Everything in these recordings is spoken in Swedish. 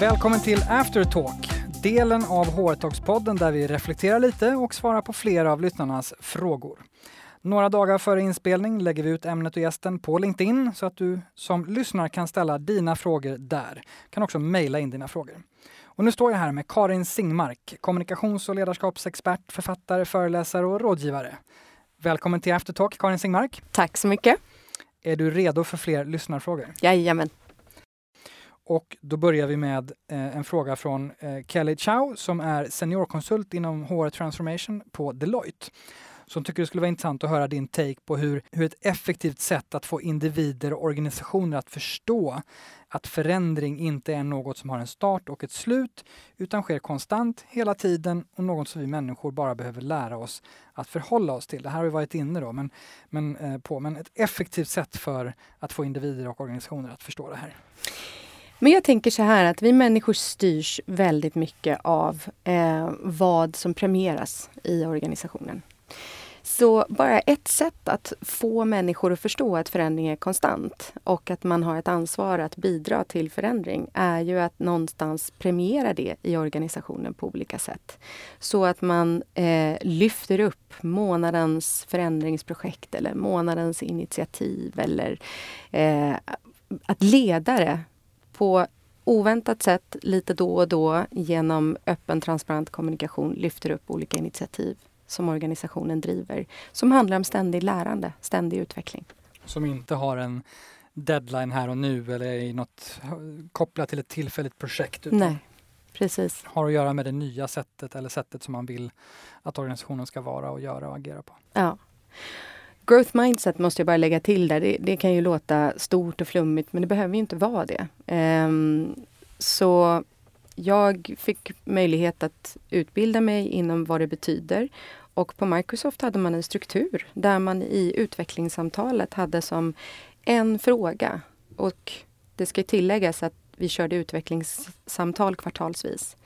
Välkommen till Aftertalk, delen av HR-talkspodden där vi reflekterar lite och svarar på flera av lyssnarnas frågor. Några dagar före inspelning lägger vi ut ämnet och gästen på LinkedIn så att du som lyssnar kan ställa dina frågor där. Du kan också mejla in dina frågor. Och nu står jag här med Karin Singmark, kommunikations och ledarskapsexpert, författare, föreläsare och rådgivare. Välkommen till Aftertalk, Karin Singmark. Tack så mycket. Är du redo för fler lyssnarfrågor? Jajamän. Och då börjar vi med eh, en fråga från eh, Kelly Chow som är seniorkonsult inom HR Transformation på Deloitte. Som tycker det skulle vara intressant att höra din take på hur, hur ett effektivt sätt att få individer och organisationer att förstå att förändring inte är något som har en start och ett slut utan sker konstant hela tiden och något som vi människor bara behöver lära oss att förhålla oss till. Det här har vi varit inne då, men, men, eh, på, men ett effektivt sätt för att få individer och organisationer att förstå det här. Men jag tänker så här att vi människor styrs väldigt mycket av eh, vad som premieras i organisationen. Så bara ett sätt att få människor att förstå att förändring är konstant och att man har ett ansvar att bidra till förändring är ju att någonstans premiera det i organisationen på olika sätt. Så att man eh, lyfter upp månadens förändringsprojekt eller månadens initiativ eller eh, att ledare på oväntat sätt lite då och då genom öppen transparent kommunikation lyfter upp olika initiativ som organisationen driver som handlar om ständig lärande, ständig utveckling. Som inte har en deadline här och nu eller i något kopplat till ett tillfälligt projekt. Utan Nej, precis. Har att göra med det nya sättet eller sättet som man vill att organisationen ska vara och göra och agera på. Ja. Growth mindset måste jag bara lägga till där. Det, det kan ju låta stort och flummigt men det behöver ju inte vara det. Um, så jag fick möjlighet att utbilda mig inom vad det betyder. Och på Microsoft hade man en struktur där man i utvecklingssamtalet hade som en fråga. Och det ska tilläggas att vi körde utvecklingssamtal kvartalsvis.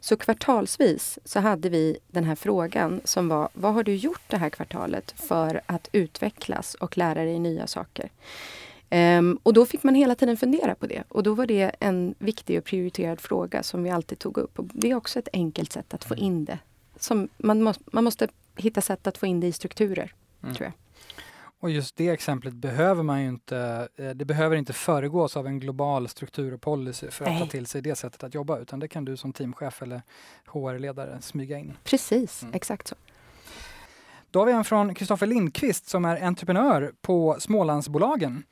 Så kvartalsvis så hade vi den här frågan som var Vad har du gjort det här kvartalet för att utvecklas och lära dig nya saker? Um, och då fick man hela tiden fundera på det. Och då var det en viktig och prioriterad fråga som vi alltid tog upp. Och det är också ett enkelt sätt att få mm. in det. Som man, må, man måste hitta sätt att få in det i strukturer, mm. tror jag. Och just det exemplet behöver man ju inte, eh, det behöver inte föregås av en global struktur och policy för att Nej. ta till sig det sättet att jobba, utan det kan du som teamchef eller HR-ledare smyga in. Precis, mm. exakt så. Då har vi en från Kristoffer Lindqvist som är entreprenör på Smålandsbolagen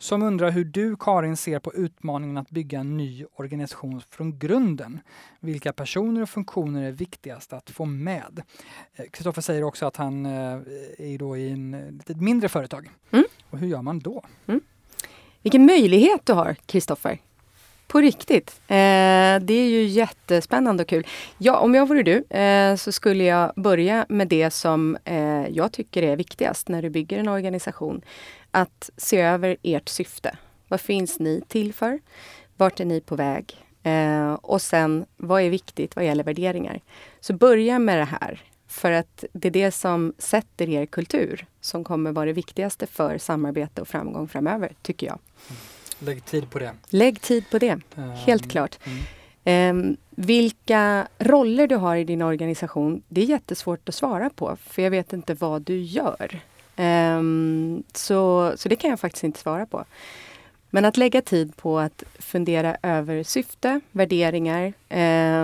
som undrar hur du Karin ser på utmaningen att bygga en ny organisation från grunden. Vilka personer och funktioner är viktigast att få med? Kristoffer säger också att han eh, är då i en lite mindre företag. Mm. Och hur gör man då? Mm. Vilken möjlighet du har, Kristoffer. På riktigt. Eh, det är ju jättespännande och kul. Ja, om jag vore du eh, så skulle jag börja med det som eh, jag tycker är viktigast när du bygger en organisation. Att se över ert syfte. Vad finns ni till för? Vart är ni på väg? Eh, och sen, vad är viktigt vad gäller värderingar? Så börja med det här. För att det är det som sätter er kultur som kommer vara det viktigaste för samarbete och framgång framöver, tycker jag. Mm. Lägg tid på det. Lägg tid på det, um, helt klart. Mm. Um, vilka roller du har i din organisation, det är jättesvårt att svara på, för jag vet inte vad du gör. Um, så, så det kan jag faktiskt inte svara på. Men att lägga tid på att fundera över syfte, värderingar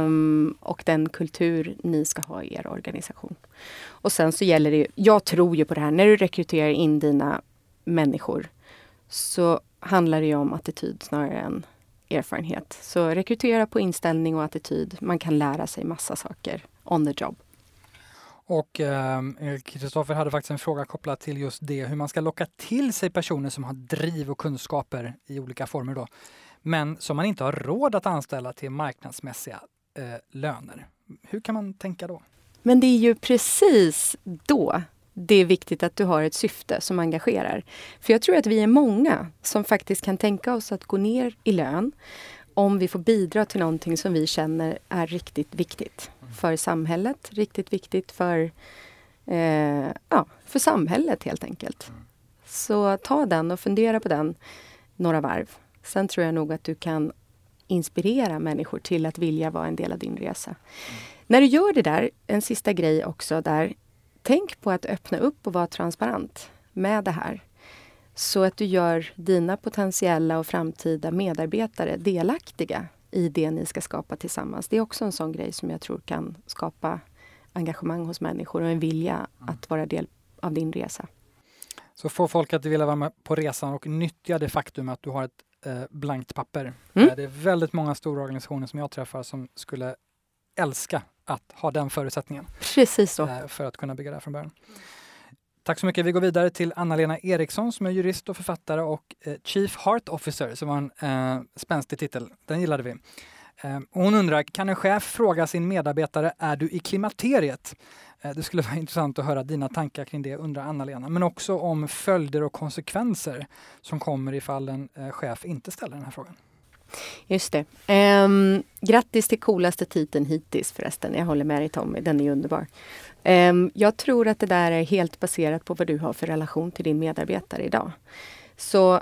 um, och den kultur ni ska ha i er organisation. Och sen så gäller det, jag tror ju på det här, när du rekryterar in dina människor så handlar det ju om attityd snarare än erfarenhet. Så rekrytera på inställning och attityd. Man kan lära sig massa saker on the job. Och ehm, Kristoffer eh, hade faktiskt en fråga kopplat till just det, hur man ska locka till sig personer som har driv och kunskaper i olika former då, men som man inte har råd att anställa till marknadsmässiga eh, löner. Hur kan man tänka då? Men det är ju precis då det är viktigt att du har ett syfte som engagerar. För jag tror att vi är många som faktiskt kan tänka oss att gå ner i lön om vi får bidra till någonting som vi känner är riktigt viktigt för samhället, riktigt viktigt för, eh, ja, för samhället helt enkelt. Så ta den och fundera på den några varv. Sen tror jag nog att du kan inspirera människor till att vilja vara en del av din resa. Mm. När du gör det där, en sista grej också där. Tänk på att öppna upp och vara transparent med det här. Så att du gör dina potentiella och framtida medarbetare delaktiga i det ni ska skapa tillsammans. Det är också en sån grej som jag tror kan skapa engagemang hos människor och en vilja mm. att vara del av din resa. Så få folk att vilja vara med på resan och nyttja det faktum att du har ett eh, blankt papper. Mm. Det är väldigt många stora organisationer som jag träffar som skulle älska att ha den förutsättningen. Precis så. Eh, för att kunna bygga det här från början. Tack så mycket. Vi går vidare till Anna-Lena Eriksson som är jurist och författare och eh, Chief Heart Officer som var en eh, spänstig titel. Den gillade vi. Eh, hon undrar, kan en chef fråga sin medarbetare, är du i klimakteriet? Eh, det skulle vara intressant att höra dina tankar kring det, undrar Anna-Lena. Men också om följder och konsekvenser som kommer ifall en eh, chef inte ställer den här frågan. Just det. Um, grattis till coolaste titeln hittills förresten. Jag håller med dig Tommy, den är underbar. Um, jag tror att det där är helt baserat på vad du har för relation till din medarbetare idag. Så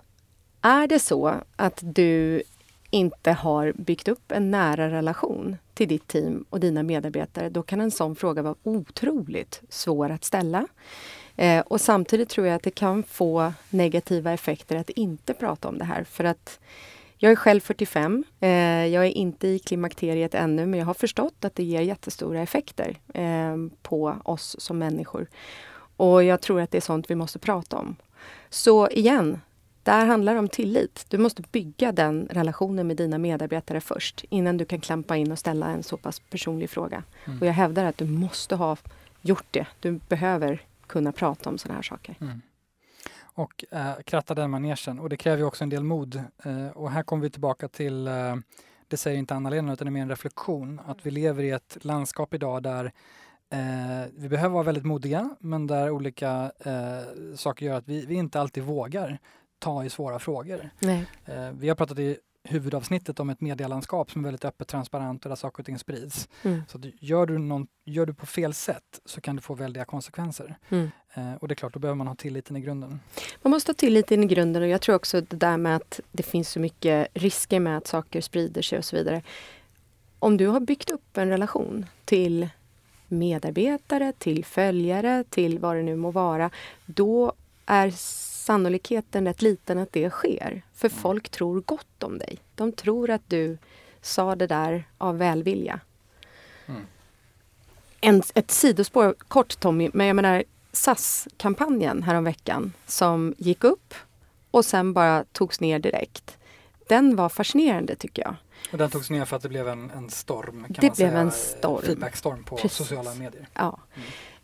är det så att du inte har byggt upp en nära relation till ditt team och dina medarbetare, då kan en sån fråga vara otroligt svår att ställa. Eh, och samtidigt tror jag att det kan få negativa effekter att inte prata om det här. För att jag är själv 45. Eh, jag är inte i klimakteriet ännu, men jag har förstått att det ger jättestora effekter eh, på oss som människor. Och jag tror att det är sånt vi måste prata om. Så igen, där handlar det om tillit. Du måste bygga den relationen med dina medarbetare först innan du kan klampa in och ställa en så pass personlig fråga. Mm. Och jag hävdar att du måste ha gjort det. Du behöver kunna prata om sådana här saker. Mm. Och äh, kratta den manegen. Och det kräver också en del mod. Uh, och här kommer vi tillbaka till, uh, det säger inte Anna-Lena utan det är mer en reflektion, att vi lever i ett landskap idag där Eh, vi behöver vara väldigt modiga, men där olika eh, saker gör att vi, vi, inte alltid vågar ta i svåra frågor. Eh, vi har pratat i huvudavsnittet om ett medielandskap som är väldigt öppet, transparent och där saker och ting sprids. Mm. Så gör, du någon, gör du på fel sätt så kan det få väldiga konsekvenser. Mm. Eh, och det är klart, då behöver man ha tilliten i grunden. Man måste ha tilliten i grunden och jag tror också det där med att det finns så mycket risker med att saker sprider sig och så vidare. Om du har byggt upp en relation till medarbetare, till följare, till vad det nu må vara, då är sannolikheten rätt liten att det sker. För mm. folk tror gott om dig. De tror att du sa det där av välvilja. Mm. En, ett sidospår, kort Tommy, men jag menar SAS-kampanjen häromveckan som gick upp och sen bara togs ner direkt. Den var fascinerande tycker jag. Och den togs ner för att det blev en, en storm? Kan det man blev säga, en storm. Feedbackstorm på Precis. sociala medier. Ja.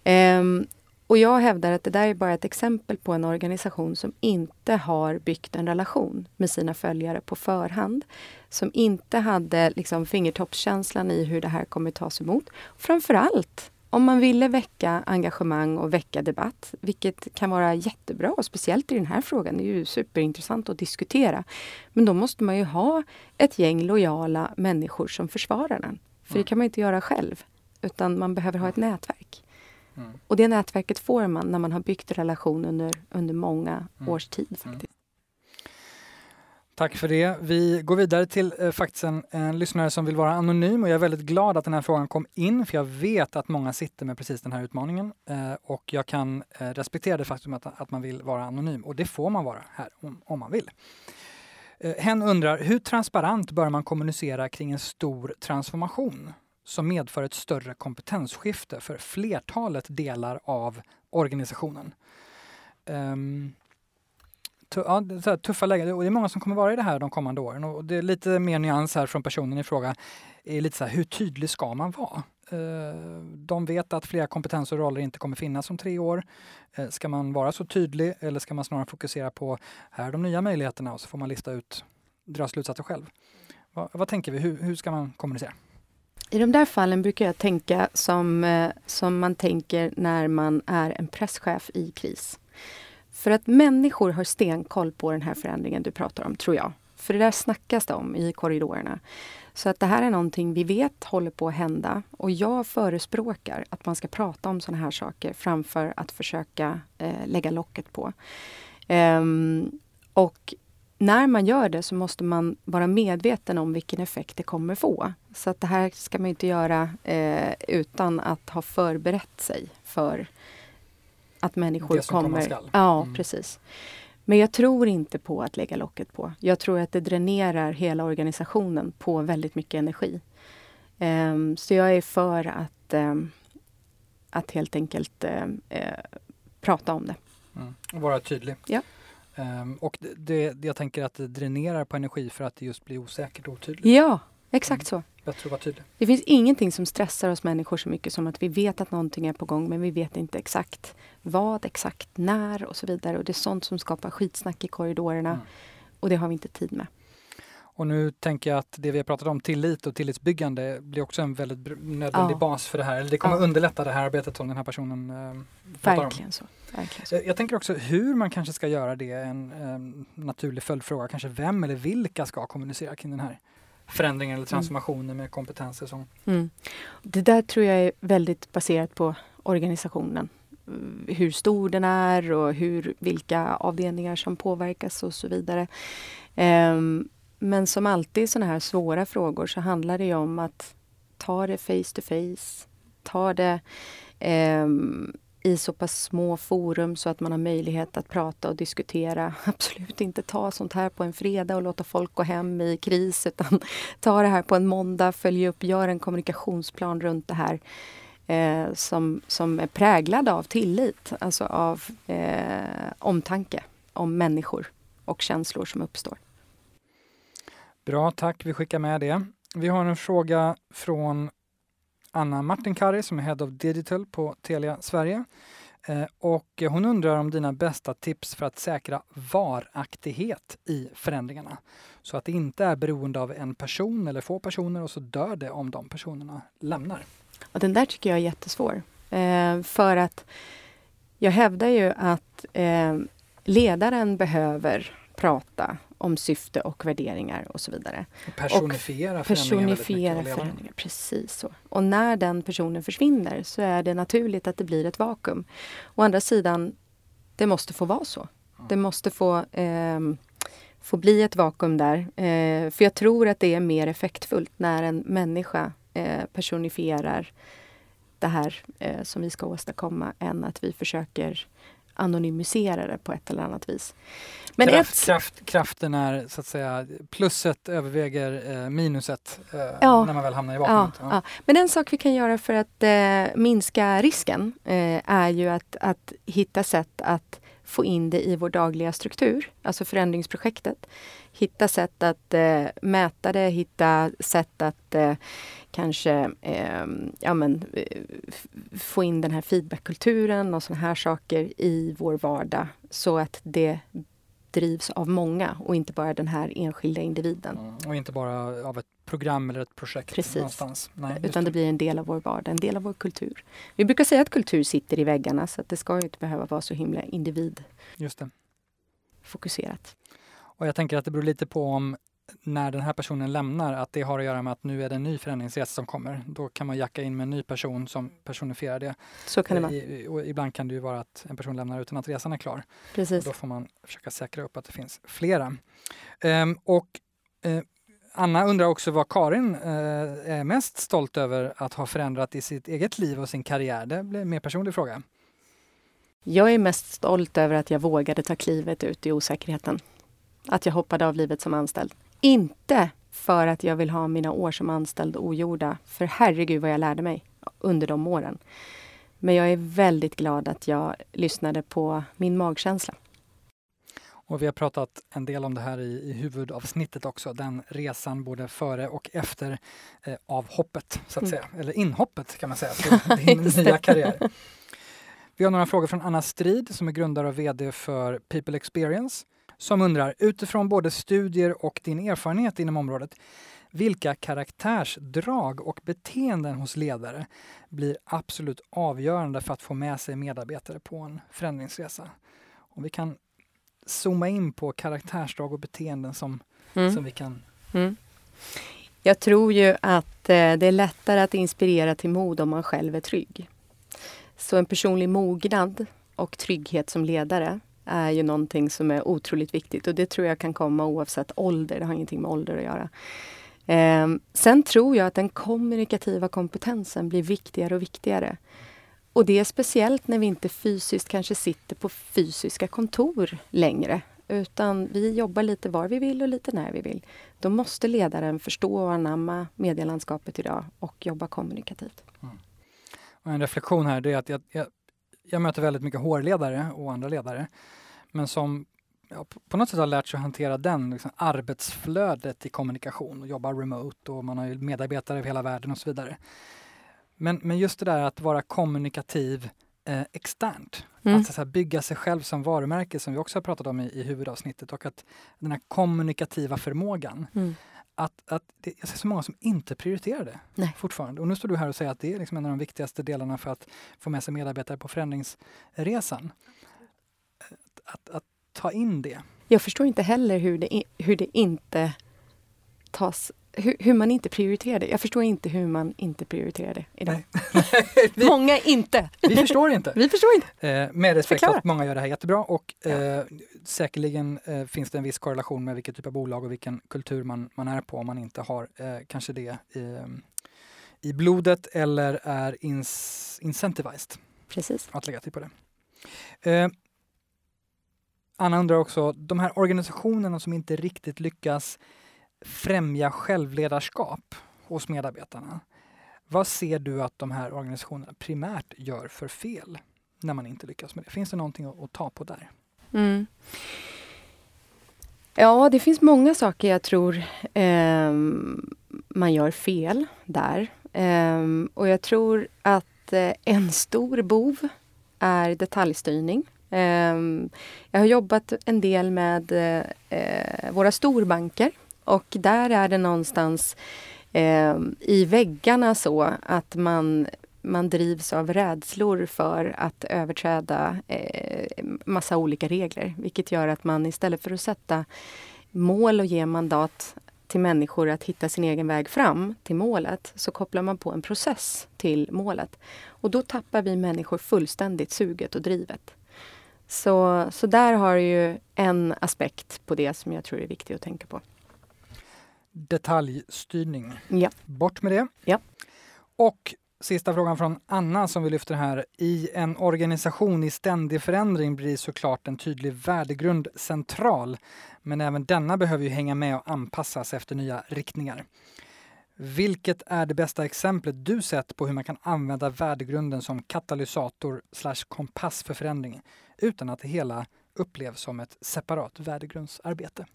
Mm. Um, och jag hävdar att det där är bara ett exempel på en organisation som inte har byggt en relation med sina följare på förhand. Som inte hade liksom fingertoppskänslan i hur det här kommer tas emot. Framförallt om man ville väcka engagemang och väcka debatt, vilket kan vara jättebra, och speciellt i den här frågan. Det är ju superintressant att diskutera. Men då måste man ju ha ett gäng lojala människor som försvarar den. För det kan man inte göra själv, utan man behöver ha ett nätverk. Mm. Och det nätverket får man när man har byggt relation under, under många mm. års tid. Mm. faktiskt. Tack för det. Vi går vidare till eh, faktiskt en, en, lyssnare som vill vara anonym och jag är väldigt glad att den här frågan kom in för jag vet att många sitter med precis den här utmaningen eh, och jag kan eh, respektera det faktum att, att man vill vara anonym och det får man vara här om, om man vill. Eh, hen undrar, hur transparent bör man kommunicera kring en stor transformation? Som medför ett större kompetensskifte för flertalet delar av organisationen. Um, ja, så tuffa lägen. Och det är många som kommer vara i det här de kommande åren. Och det är lite mer nyans här från personen i fråga. Är lite så här, hur tydlig ska man vara? Ehm, de vet att flera kompetenser och roller inte kommer finnas om tre år. Eh, ska man vara så tydlig eller ska man snarare fokusera på här är de nya möjligheterna och så får man lista ut, dra slutsatser själv. Vad, vad tänker vi? Hur, hur ska man kommunicera? I de där fallen brukar jag tänka som, eh, som man tänker när man är en presschef i kris. För att människor har stenkoll på den här förändringen du pratar om, tror jag. För det där snackas det om i korridorerna. Så att det här är någonting vi vet håller på att hända. Och jag förespråkar att man ska prata om sådana här saker framför att försöka eh, lägga locket på. Ehm, och när man gör det så måste man vara medveten om vilken effekt det kommer få. Så att det här ska man inte göra eh, utan att ha förberett sig för att människor Det som kommer. skall. Ja, Mm. precis. Men jag tror inte på att lägga locket på. Jag tror att det dränerar hela organisationen på väldigt mycket energi. Ehm, så jag är för att, ehm, att helt enkelt ehm, eh, prata om det. Mm. Och vara tydlig. Ja. Ehm, och det, det, jag tänker att det dränerar på energi för att det just blir osäkert och otydligt. Ja, exakt så. Bättre att vara tydlig. Det finns ingenting som stressar oss människor så mycket som att vi vet att någonting är på gång men vi vet inte exakt vad, exakt när och så vidare. Och det är sånt som skapar skitsnack i korridorerna Mm. och det har vi inte tid med. Och nu tänker jag att det vi har pratat om, tillit och tillitsbyggande, blir också en väldigt nödvändig Ja. bas för det här. Eller det kommer Ja. underlätta det här arbetet som den här personen eh, pratar om. Verkligen så. Verkligen så. Jag tänker också hur man kanske ska göra det, en eh, naturlig följdfråga. Kanske vem eller vilka ska kommunicera kring den här förändringen eller transformationen med kompetenser som Mm. Det där tror jag är väldigt baserat på organisationen. Mm, Hur stor den är och hur, vilka avdelningar som påverkas och så vidare. Ehm, men som alltid i sådana här svåra frågor så handlar det om att ta det face to face. Ta det ehm, i så pass små forum så att man har möjlighet att prata och diskutera. Absolut inte ta sånt här på en fredag och låta folk gå hem i kris utan ta det här på en måndag, följ upp, gör en kommunikationsplan runt det här eh, som, som är präglad av tillit, alltså av eh, omtanke om människor och känslor som uppstår. Bra, tack. Vi skickar med det. Vi har en fråga från Anna Martinkari som är Head of Digital på Telia Sverige. Eh, och hon undrar om dina bästa tips för att säkra varaktighet i förändringarna. Så att det inte är beroende av en person eller få personer och så dör det om de personerna lämnar. Och den där tycker jag är jättesvår. Eh, för att jag hävdar ju att eh, ledaren behöver prata om syfte och värderingar och så vidare. Personifiera mycket Personifiera och ledaren. förändringar, precis så. Och när den personen försvinner så är det naturligt att det blir ett vakuum. Å andra sidan, det måste få vara så. Det måste få, ehm, få bli ett vakuum där. Eh, för jag tror att det är mer effektfullt när en människa eh, personifierar det här eh, som vi ska åstadkomma än att vi försöker anonymisera det på ett eller annat vis. Men kraft, ett, kraft, kraften är så att säga plusset överväger eh, minuset eh, Ja. när man väl hamnar i Ja, vakuumet. ja. Men en sak vi kan göra för att eh, minska risken eh, är ju att, att hitta sätt att få in det i vår dagliga struktur, alltså förändringsprojektet. Hitta sätt att eh, mäta det, hitta sätt att eh, kanske eh, ja, men, eh, få in den här feedbackkulturen och såna här saker i vår vardag så att det drivs av många och inte bara den här enskilda individen. Mm. Och inte bara av ett program eller ett projekt Precis. någonstans. Nej, Utan det blir en del av vår vardag, en del av vår kultur. Vi brukar säga att kultur sitter i väggarna så att det ska ju inte behöva vara så himla individfokuserat. Just det. Och jag tänker att det beror lite på om när den här personen lämnar, att det har att göra med att nu är det en ny förändringsresa som kommer. Då kan man jacka in med en ny person som personifierar det. Så kan det vara. I, och ibland kan det ju vara att en person lämnar utan att resan är klar. Och Precis. då får man försöka säkra upp att det finns flera. Ehm, och eh, Anna undrar också vad Karin eh, är mest stolt över att ha förändrat i sitt eget liv och sin karriär. Det blir en mer personlig fråga. Jag är mest stolt över att jag vågade ta klivet ut i osäkerheten. Att jag hoppade av livet som anställd. Inte för att jag vill ha mina år som anställd ogjorda, för herregud vad jag lärde mig under de åren. Men jag är väldigt glad att jag lyssnade på min magkänsla. Och vi har pratat en del om det här i, i huvudavsnittet också, den resan både före och efter eh, avhoppet, så att Mm. säga. Eller inhoppet kan man säga, till din nya karriär. Vi har några frågor från Anna Strid som är grundare och VD för People Experience som undrar, utifrån både studier och din erfarenhet inom området, vilka karaktärsdrag och beteenden hos ledare blir absolut avgörande för att få med sig medarbetare på en förändringsresa? Om vi kan zooma in på karaktärsdrag och beteenden som, Mm. som vi kan... Mm. Jag tror ju att eh, det är lättare att inspirera till mod om man själv är trygg. Så en personlig mognad och trygghet som ledare är ju någonting som är otroligt viktigt och det tror jag kan komma oavsett ålder. Det har ingenting med ålder att göra. Eh, sen tror jag att den kommunikativa kompetensen blir viktigare och viktigare. Och det är speciellt när vi inte fysiskt kanske sitter på fysiska kontor längre. Utan vi jobbar lite var vi vill och lite när vi vill. Då måste ledaren förstå och anamma medielandskapet idag och jobba kommunikativt. Mm. Och en reflektion här är att jag, jag, jag möter väldigt mycket HR-ledare och andra ledare. Men som ja, på något sätt har lärt sig att hantera den liksom, arbetsflödet i kommunikation och jobba remote och man har ju medarbetare över hela världen och så vidare. Men, men just det där att vara kommunikativ eh, externt. Mm. Att så här, bygga sig själv som varumärke som vi också har pratat om i, i huvudavsnittet och att den här kommunikativa förmågan. Mm. Att, att det, jag ser så många som inte prioriterar det Nej. fortfarande. Och nu står du här och säger att det är liksom en av de viktigaste delarna för att få med sig medarbetare på förändringsresan. Att, att, att ta in det. Jag förstår inte heller hur det, hur det inte tas hur, hur, man inte prioriterar det. Jag förstår inte hur man inte prioriterar det idag. vi, många inte. vi förstår inte. vi förstår inte. Eh, med respekt för att många gör det här jättebra och eh, säkerligen eh, finns det en viss korrelation med vilken typ av bolag och vilken kultur man, man är på om man inte har eh, kanske det eh, i blodet eller är ins incentivized. Precis. Att lägga till på det. Eh, Anna undrar också, de här organisationerna som inte riktigt lyckas främja självledarskap hos medarbetarna. Vad ser du att de här organisationerna primärt gör för fel när man inte lyckas med det? Finns det någonting att, att ta på där? Mm. Ja, det finns många saker jag tror eh, man gör fel där. Eh, och jag tror att eh, en stor bov är detaljstyrning. Eh, jag har jobbat en del med eh, våra storbanker och där är det någonstans eh, i väggarna så att man, man drivs av rädslor för att överträda eh, massa olika regler. Vilket gör att man istället för att sätta mål och ge mandat till människor att hitta sin egen väg fram till målet så kopplar man på en process till målet. Och då tappar vi människor fullständigt suget och drivet. Så, så där har du ju en aspekt på det som jag tror är viktig att tänka på detaljstyrning. Ja. Bort med det. Ja. Och sista frågan från Anna som vi lyfter här. I en organisation i ständig förändring blir såklart en tydlig värdegrund central. Men även denna behöver ju hänga med och anpassas efter nya riktningar. Vilket är det bästa exemplet du sett på hur man kan använda värdegrunden som katalysator slash kompass för förändring utan att det hela upplevs som ett separat värdegrundsarbete?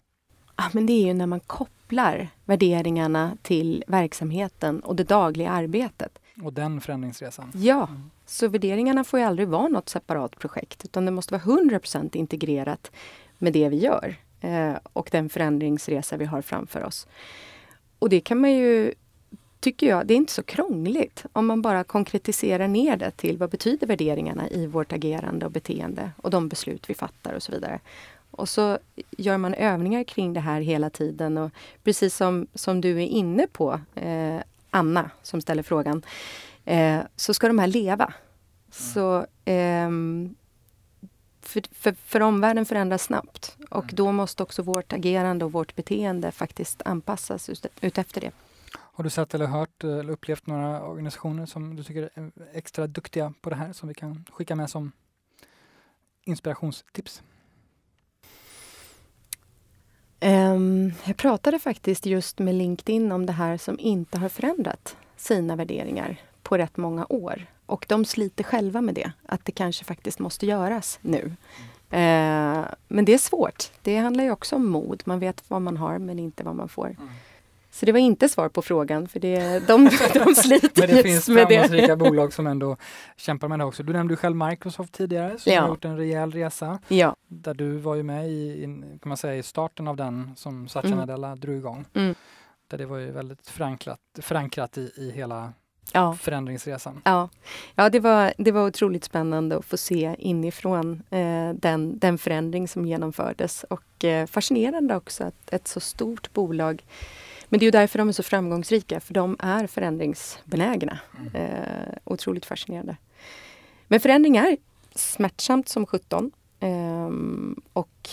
Ja, men det är ju när man kopplar värderingarna till verksamheten och det dagliga arbetet. Och den förändringsresan? Ja, mm. så värderingarna får ju aldrig vara något separat projekt utan det måste vara 100 integrerat med det vi gör eh, och den förändringsresa vi har framför oss. Och det kan man ju, tycker jag, det är inte så krångligt om man bara konkretiserar ner det till vad betyder värderingarna i vårt agerande och beteende och de beslut vi fattar och så vidare. Och så gör man övningar kring det här hela tiden. Och precis som, som du är inne på, eh, Anna, som ställer frågan, eh, så ska de här leva. Mm. Så, eh, för, för, för omvärlden förändras snabbt och mm. då måste också vårt agerande och vårt beteende faktiskt anpassas ut, ut efter det. Har du sett eller hört eller upplevt några organisationer som du tycker är extra duktiga på det här som vi kan skicka med som inspirationstips? Um, jag pratade faktiskt just med LinkedIn om det här som inte har förändrat sina värderingar på rätt många år. Och de sliter själva med det, att det kanske faktiskt måste göras nu. Uh, men det är svårt. Det handlar ju också om mod. Man vet vad man har men inte vad man får. Mm. Så det var inte svar på frågan, för det, de, de sliter Men det finns framgångsrika bolag som ändå kämpar med det också. Du nämnde själv Microsoft tidigare som ja. har gjort en rejäl resa. Ja. Där du var ju med i, kan man säga, i starten av den som Satya mm. Nadella drog igång. Mm. Där det var ju väldigt förankrat, förankrat i, i hela ja. förändringsresan. Ja, ja det, var, det var otroligt spännande att få se inifrån eh, den, den förändring som genomfördes och eh, fascinerande också att ett så stort bolag men det är ju därför de är så framgångsrika, för de är förändringsbenägna. Mm. Eh, otroligt fascinerande. Men förändring är smärtsamt som sjutton. Um, och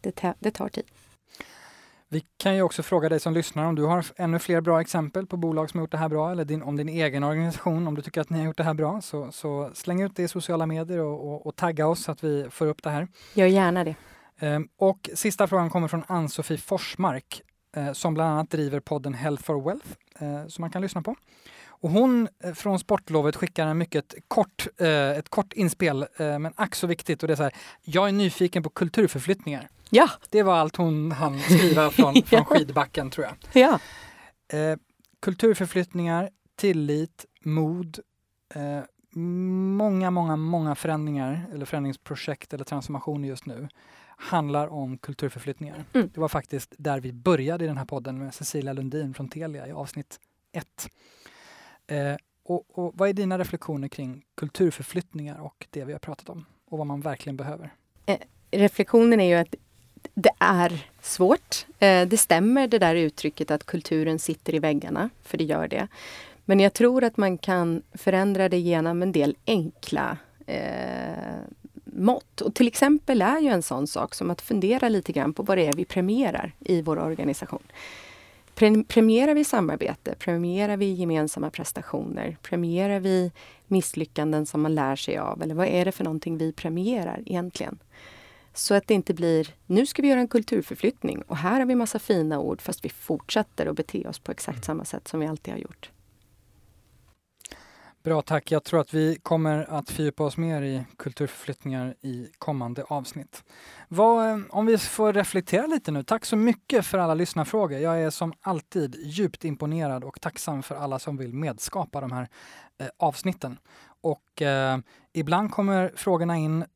det, ta det tar tid. Vi kan ju också fråga dig som lyssnar om du har ännu fler bra exempel på bolag som har gjort det här bra eller din, om din egen organisation, om du tycker att ni har gjort det här bra, så, så släng ut det i sociala medier och, och, och, tagga oss så att vi får upp det här. Gör gärna det. Um, och sista frågan kommer från Ann-Sofie Forsmark eh, som bland annat driver podden Health for Wealth eh, som man kan lyssna på. Och hon eh, från sportlovet skickar en mycket kort, eh, ett kort inspel, eh, men ack så viktigt. Och det är så här, jag är nyfiken på kulturförflyttningar. Ja. Det var allt hon hann skriva från, från skidbacken tror jag. Ja. Eh, kulturförflyttningar, tillit, mod, eh, många, många, många förändringar eller förändringsprojekt eller transformationer just nu handlar om kulturförflyttningar. Mm. Det var faktiskt där vi började i den här podden med Cecilia Lundin från Telia i avsnitt ett. Eh, och, och, vad är dina reflektioner kring kulturförflyttningar och det vi har pratat om och vad man verkligen behöver? Eh, reflektionen är ju att det är svårt. Eh, det stämmer det där uttrycket att kulturen sitter i väggarna, för det gör det. Men jag tror att man kan förändra det genom en del enkla eh, mått. Och till exempel är ju en sån sak som att fundera lite grann på vad det är vi premierar i vår organisation. Premierar vi samarbete? Premierar vi gemensamma prestationer? Premierar vi misslyckanden som man lär sig av? Eller vad är det för någonting vi premierar egentligen? Så att det inte blir, nu ska vi göra en kulturförflyttning och här har vi massa fina ord fast vi fortsätter att bete oss på exakt samma sätt som vi alltid har gjort. Bra, tack. Jag tror att vi kommer att fördjupa oss mer i kulturförflyttningar i kommande avsnitt. Vad, eh, om vi får reflektera lite nu. Tack så mycket för alla lyssnarfrågor. Jag är som alltid djupt imponerad och tacksam för alla som vill medskapa de här eh, avsnitten. Och eh, ibland kommer frågorna in, eh,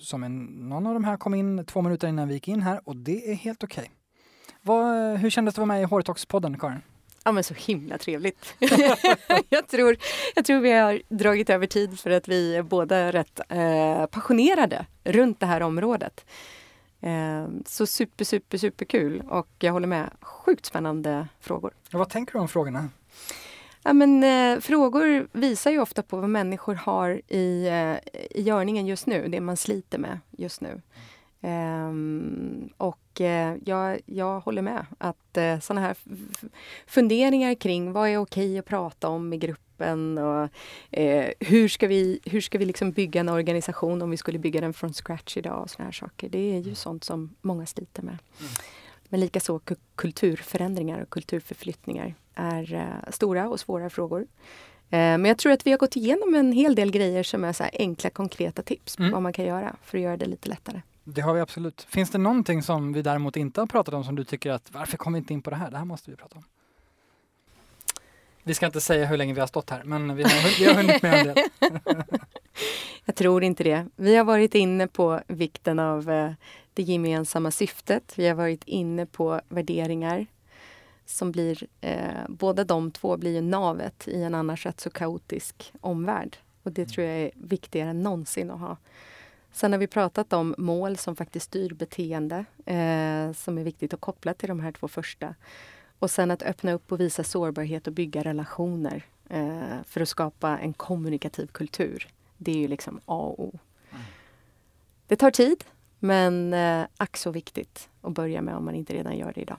som en, någon av de här kom in två minuter innan vi gick in här och det är helt okej. Okay. Eh, hur kändes det att vara med i Hårtalks-podden, Karin? Ja men så himla trevligt. jag, tror, jag tror vi har dragit över tid för att vi är båda rätt eh, passionerade runt det här området. Eh, så super, super, super kul och jag håller med. Sjukt spännande frågor. Och vad tänker du om frågorna? Ja, men, eh, frågor visar ju ofta på vad människor har i, eh, i görningen just nu, det man sliter med just nu. Um, och uh, jag, jag håller med att uh, eh, sådana här funderingar kring vad är okej att prata om i gruppen och uh, hur ska vi, hur ska vi liksom bygga en organisation om vi skulle bygga den från scratch idag och såna här saker. Det är ju mm. sånt som många sliter med. Mm. Men likaså kulturförändringar och kulturförflyttningar är stora och svåra frågor. Men jag tror att vi har gått igenom en hel del grejer som är så enkla konkreta tips på mm. vad man kan göra för att göra det lite lättare. Det har vi absolut. Finns det någonting som vi däremot inte har pratat om som du tycker att varför kom vi inte in på det här? Det här måste vi prata om. Vi ska inte säga hur länge vi har stått här, men vi har, vi har hunnit med en del. Jag tror inte det. Vi har varit inne på vikten av eh, det gemensamma syftet. Vi har varit inne på värderingar som blir, eh, båda de två blir ju navet i en annars rätt så kaotisk omvärld. Och det tror jag är viktigare än någonsin att ha. Sen har vi pratat om mål som faktiskt styr beteende, eh, som är viktigt att koppla till de här två första. Och sen att öppna upp och visa sårbarhet och bygga relationer eh, för att skapa en kommunikativ kultur. Det är ju liksom A och O. Mm. Det tar tid, men eh, ack så viktigt att börja med om man inte redan gör det idag.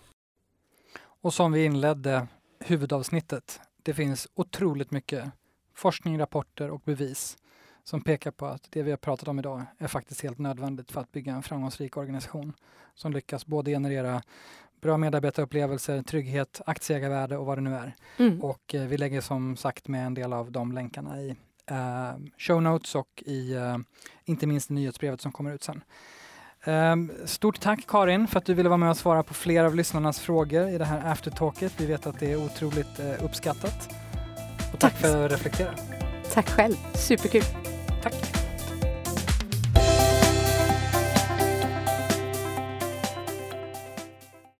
Och som vi inledde huvudavsnittet, det finns otroligt mycket forskning, rapporter och bevis som pekar på att det vi har pratat om idag är faktiskt helt nödvändigt för att bygga en framgångsrik organisation som lyckas både generera bra medarbetarupplevelser, trygghet, aktieägarvärde och vad det nu är. Mm. Och eh, vi lägger som sagt med en del av de länkarna i eh, show notes och i eh, inte minst nyhetsbrevet som kommer ut sen. Um, stort tack Karin för att du ville vara med och svara på flera av lyssnarnas frågor i det här aftertalket. Vi vet att det är otroligt uh, uppskattat. Och tack, tack för att reflektera. Tack själv, superkul. Tack.